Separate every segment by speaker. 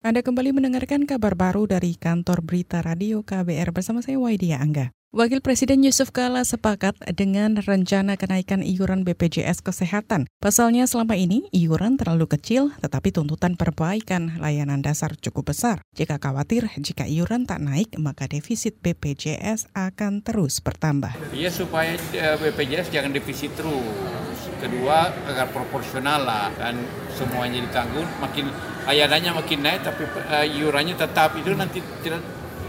Speaker 1: Anda kembali mendengarkan kabar baru dari kantor berita radio KBR bersama saya Waidia Angga. Wakil Presiden Yusuf Kala sepakat dengan rencana kenaikan iuran BPJS Kesehatan. Pasalnya selama ini iuran terlalu kecil tetapi tuntutan perbaikan layanan dasar cukup besar. Jika khawatir jika iuran tak naik maka defisit BPJS akan terus bertambah.
Speaker 2: Iya supaya eh, BPJS jangan defisit terus. Kedua agar proporsional lah dan semuanya ditanggung makin ayadannya makin naik tapi uh, iurannya tetap itu nanti tidak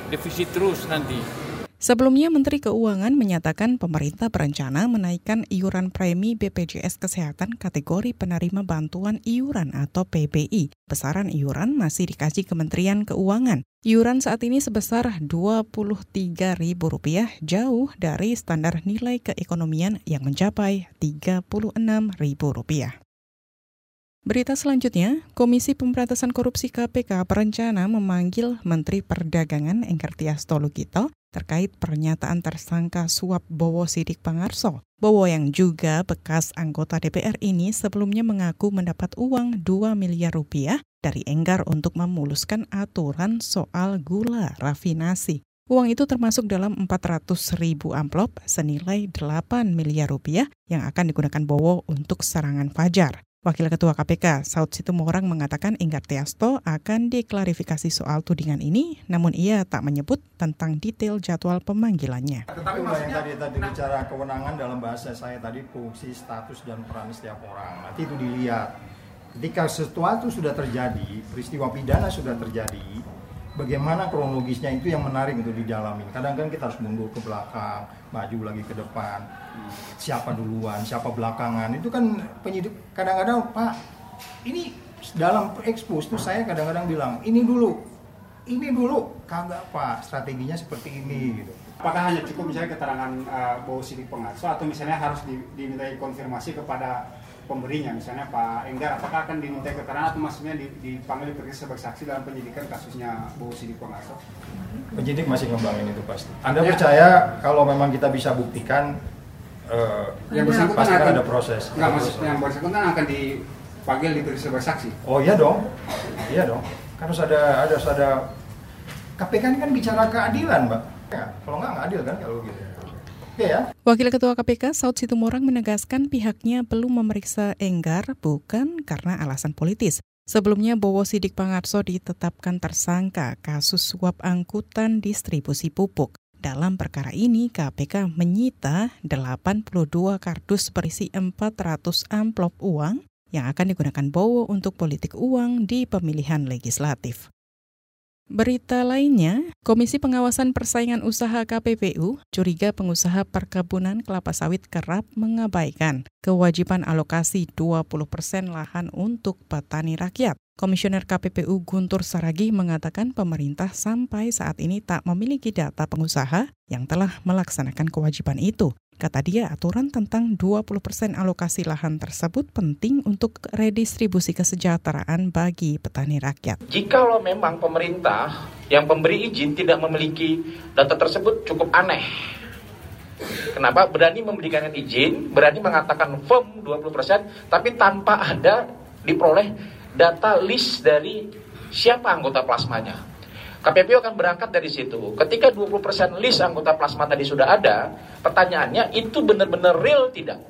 Speaker 2: defisit terus nanti.
Speaker 1: Sebelumnya, Menteri Keuangan menyatakan pemerintah berencana menaikkan iuran premi BPJS Kesehatan kategori penerima bantuan iuran atau PBI. Besaran iuran masih dikaji Kementerian Keuangan. Iuran saat ini sebesar Rp23.000 jauh dari standar nilai keekonomian yang mencapai Rp36.000. Berita selanjutnya, Komisi Pemberantasan Korupsi KPK berencana memanggil Menteri Perdagangan Engkertias Tolukito terkait pernyataan tersangka suap Bowo Sidik Pangarso. Bowo yang juga bekas anggota DPR ini sebelumnya mengaku mendapat uang 2 miliar rupiah dari Enggar untuk memuluskan aturan soal gula rafinasi. Uang itu termasuk dalam 400 ribu amplop senilai 8 miliar rupiah yang akan digunakan Bowo untuk serangan Fajar. Wakil Ketua KPK, Saud Situmorang mengatakan Enggar Tiasto akan diklarifikasi soal tudingan ini, namun ia tak menyebut tentang detail jadwal pemanggilannya.
Speaker 3: Tetapi yang tadi tadi bicara kewenangan dalam bahasa saya tadi fungsi, status dan peran setiap orang. Nanti itu dilihat. Ketika sesuatu sudah terjadi, peristiwa pidana sudah terjadi, bagaimana kronologisnya itu yang menarik untuk didalami. Kadang kan kita harus mundur ke belakang, maju lagi ke depan. Siapa duluan, siapa belakangan. Itu kan penyidik kadang-kadang Pak, ini dalam ekspos itu saya kadang-kadang bilang, ini dulu, ini dulu, kagak Pak, strateginya seperti ini gitu.
Speaker 4: Apakah hanya cukup misalnya keterangan uh, Bowo Sidik Pengarso atau misalnya harus di, dimintai konfirmasi kepada pemberinya misalnya Pak Enggar apakah akan diminta keterangan atau maksudnya dipanggil diperiksa sebagai saksi dalam penyidikan kasusnya Bowo Sidik Pengarso?
Speaker 3: Penyidik masih ngembangin itu pasti. Anda ya. percaya kalau memang kita bisa buktikan uh, yang bersangkutan pasti akan, ada proses.
Speaker 4: Enggak, maksud yang bersangkutan akan dipanggil diperiksa sebagai saksi.
Speaker 3: Oh iya dong, iya dong. Kan harus ada ada harus ada KPK ini kan bicara keadilan, Mbak. Ya, kalau nggak nggak adil kan kalau gitu.
Speaker 1: Ya. Wakil Ketua KPK Saud Situmorang menegaskan pihaknya belum memeriksa Enggar bukan karena alasan politis. Sebelumnya Bowo Sidik Pangarso ditetapkan tersangka kasus suap angkutan distribusi pupuk. Dalam perkara ini, KPK menyita 82 kardus berisi 400 amplop uang yang akan digunakan Bowo untuk politik uang di pemilihan legislatif. Berita lainnya, Komisi Pengawasan Persaingan Usaha KPPU curiga pengusaha perkebunan kelapa sawit kerap mengabaikan kewajiban alokasi 20% lahan untuk petani rakyat. Komisioner KPPU Guntur Saragi mengatakan pemerintah sampai saat ini tak memiliki data pengusaha yang telah melaksanakan kewajiban itu. Kata dia, aturan tentang 20% alokasi lahan tersebut penting untuk redistribusi kesejahteraan bagi petani rakyat.
Speaker 5: Jikalau memang pemerintah yang pemberi izin tidak memiliki data tersebut cukup aneh. Kenapa? Berani memberikan izin, berani mengatakan firm 20%, tapi tanpa ada diperoleh data list dari siapa anggota plasmanya. KPPU akan berangkat dari situ. Ketika 20% list anggota plasma tadi sudah ada, pertanyaannya itu benar-benar real tidak?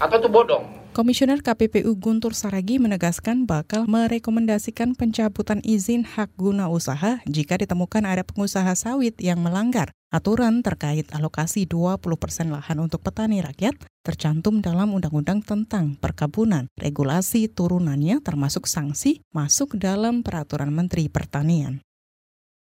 Speaker 5: Atau itu bodong?
Speaker 1: Komisioner KPPU Guntur Saragi menegaskan bakal merekomendasikan pencabutan izin hak guna usaha jika ditemukan ada pengusaha sawit yang melanggar. Aturan terkait alokasi 20% lahan untuk petani rakyat tercantum dalam Undang-Undang tentang Perkebunan. Regulasi turunannya termasuk sanksi masuk dalam Peraturan Menteri Pertanian.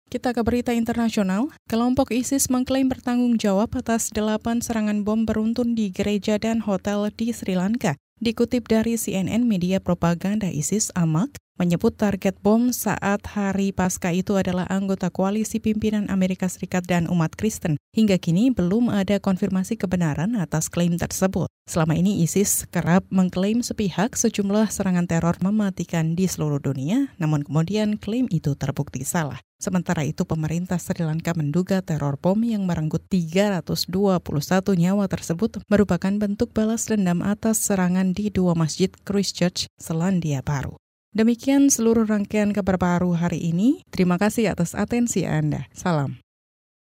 Speaker 1: Kita ke berita internasional. Kelompok ISIS mengklaim bertanggung jawab atas delapan serangan bom beruntun di gereja dan hotel di Sri Lanka. Dikutip dari CNN media propaganda ISIS Amak, menyebut target bom saat hari pasca itu adalah anggota koalisi pimpinan Amerika Serikat dan umat Kristen. Hingga kini belum ada konfirmasi kebenaran atas klaim tersebut. Selama ini ISIS kerap mengklaim sepihak sejumlah serangan teror mematikan di seluruh dunia, namun kemudian klaim itu terbukti salah. Sementara itu, pemerintah Sri Lanka menduga teror bom yang merenggut 321 nyawa tersebut merupakan bentuk balas dendam atas serangan di dua masjid Christchurch, Selandia Baru. Demikian seluruh rangkaian kabar baru hari ini. Terima kasih atas atensi Anda. Salam.